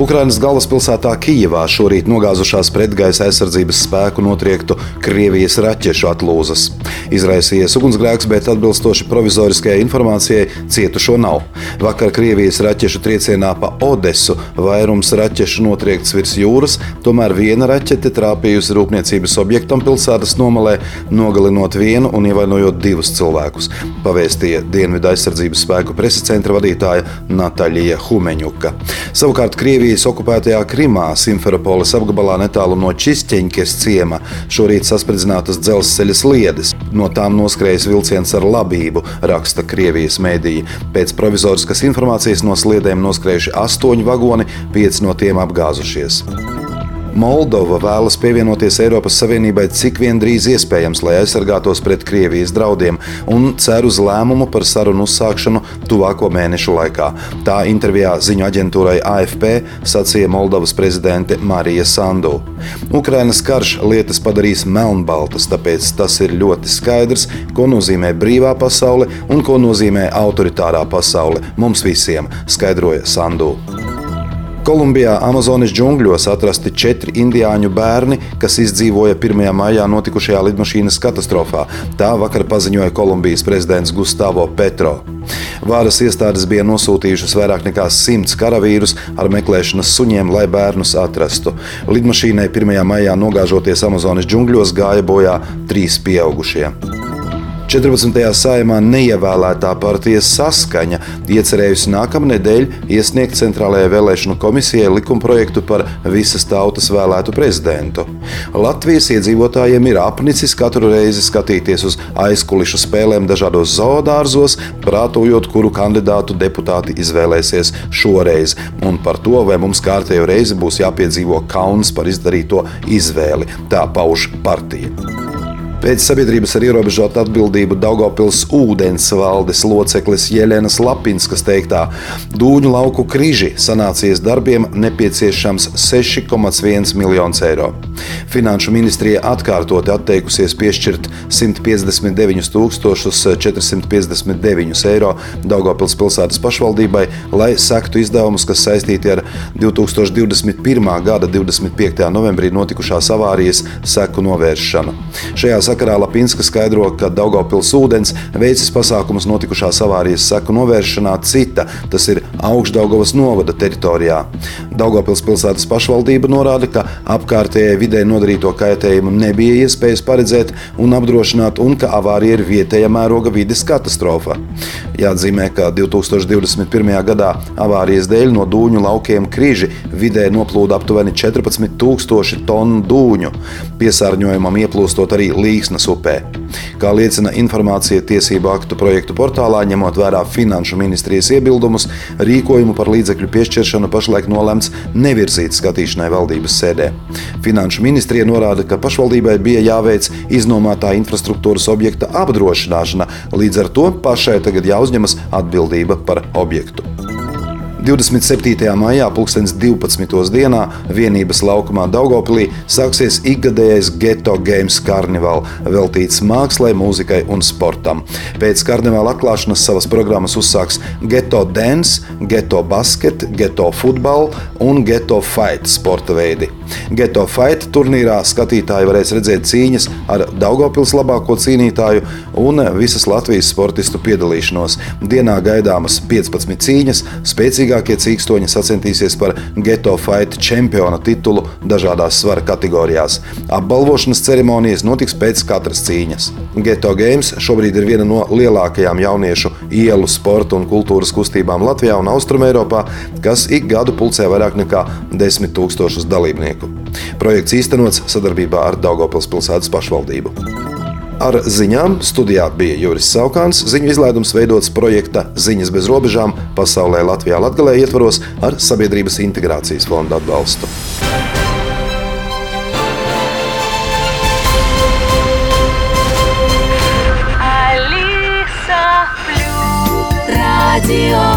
Ukrainas galvaspilsētā Kijivā šorīt nogāzušās pretgaisa aizsardzības spēku notriektu Krievijas raķešu atlūzas. Izraisījies ugunsgrēks, bet atbilstoši provizoriskajai informācijai cietušo nav. Vakar Krievijas raķešu triecienā pa Odesu vairums raķešu notriekts virs jūras, tomēr viena raķete trāpījusi rūpniecības objektam pilsētas nomalē, nogalinot vienu un ievainojot divus cilvēkus, pavēstīja Dienvidu aizsardzības spēku preses vadītāja Natālija Humeņuka. Savukārt Krievija Krievijas okupētajā Krimā, Simferopolis apgabalā netālu no Čisķeņķes ciema, šorīt saspridzinātas dzelzceļa sliedes. No tām noskrējas vilciens ar labību, raksta Krievijas mēdīja. Pēc provizoriskas informācijas no sliedēm noskrējuši astoņi vagoni, pieci no tiem apgāzušies. Moldova vēlas pievienoties Eiropas Savienībai cik vien drīz iespējams, lai aizsargātos pret Krievijas draudiem, un cer uz lēmumu par sarunu uzsākšanu tuvāko mēnešu laikā. Tā intervijā ziņu aģentūrai AFP sacīja Moldovas prezidente Marija Sandu. Ukrainas karš lietas padarīs melnbaltas, tāpēc tas ir ļoti skaidrs, ko nozīmē brīvā pasaule un ko nozīmē autoritārā pasaule mums visiem, skaidroja Sandu. Kolumbijā Amazonas džungļos atrasti četri indiāņu bērni, kas izdzīvoja 1. maijā notikušajā lidmašīnas katastrofā. Tā vakar paziņoja Kolumbijas prezidents Gustavo Petro. Vāras iestādes bija nosūtījušas vairāk nekā simts karavīrus ar meklēšanas suņiem, lai bērnus atrastu. Lidmašīnai 1. maijā nogāžoties Amazonas džungļos gāja bojā trīs pieaugušie. 14. saimā neievēlētā partijas saskaņa iecerējusi nākamnedēļ iesniegt Centrālajai vēlēšanu komisijai likumprojektu par visas tautas vēlētu prezidentu. Latvijas iedzīvotājiem ir apnicis katru reizi skatīties uz aizkulišu spēlēm dažādos zoodārzos, prātojot, kuru kandidātu deputāti izvēlēsies šoreiz, un par to, vai mums kārtējo reizi būs jāpiedzīvo kauns par izdarīto izvēli. Tā pauž partija. Pēc sabiedrības ar ierobežotu atbildību Daugopils ūdens valdes loceklis Jēlēnas Lapinskas teiktā, Dūņu lauku križi sanācijas darbiem nepieciešams 6,1 miljonus eiro. Finanšu ministrija atkārtoti atteikusies piešķirt 159 459 eiro Daugopils pilsētas pašvaldībai, lai sektu izdevumus, kas saistīti ar 2021. gada 25. novembrī notikušās avārijas seku novēršanu. Šajā sakarā Lapinska skaidro, ka Daugopils ūdens veicis pasākumus notikušās avārijas seku novēršanā cita, tas ir Augstdaugavas novada teritorijā. Daugopils pilsētas pašvaldība norāda, ka apkārtējai vidē nodarīto kaitējumu nebija iespējas paredzēt un apdrošināt, un ka avārija ir vietēja mēroga vides katastrofa. Jāatzīmē, ka 2021. gadā avārijas dēļ no dūņu laukiem Krīži vidē noplūda aptuveni 14,000 tonu dūņu, piesārņojumam ieplūstot arī līdzi Līksnas upē. Kā liecina informācija tiesību aktu projektu portālā, ņemot vērā Finanšu ministrijas iebildumus, rīkojumu par līdzekļu piešķiršanu pašlaik nolemts nevirzīt skatīšanai valdības sēdē. Finanšu ministrija norāda, ka pašvaldībai bija jāveic iznomātā infrastruktūras objekta apdrošināšana, līdz ar to pašai tagad jāuzņemas atbildība par objektu. 27. maijā, 2012. dienā vienības laukumā Daugopilī sāksies ikgadējais Geto Games karnevāls, veltīts mākslai, mūzikai un sportam. Pēc karnevāla atklāšanas savas programmas uzsāks Geto Dance, Geto Basket, Geto Football un Geto Fight sporta veidi. Geto Fight turnīrā skatītāji varēs redzēt cīņas ar Daugopils labāko cīnītāju un visas Latvijas sportistu piedalīšanos. Dienā gaidāmas 15 cīņas, spēcīgākie cīkstoņi sacensties par Geto Fight čempiona titulu dažādās svara kategorijās. Apbalvošanas ceremonijas notiks pēc katras cīņas. Geto Games šobrīd ir viena no lielākajām jauniešu ielu sporta un kultūras kustībām Latvijā un Austrumēropā, kas ik gadu pulcē vairāk nekā 10 000 dalībnieku. Projekts īstenots sadarbībā ar Daugopils pilsētas pašvaldību. Ar ziņām studijā bija Juris Saukāns. Ziņu izlaidums veidots projekta Ziņas bez robežām pasaulē Latvijā Latgalē ietvaros ar Sabiedrības integrācijas fonda atbalstu. Alisa Plus Radio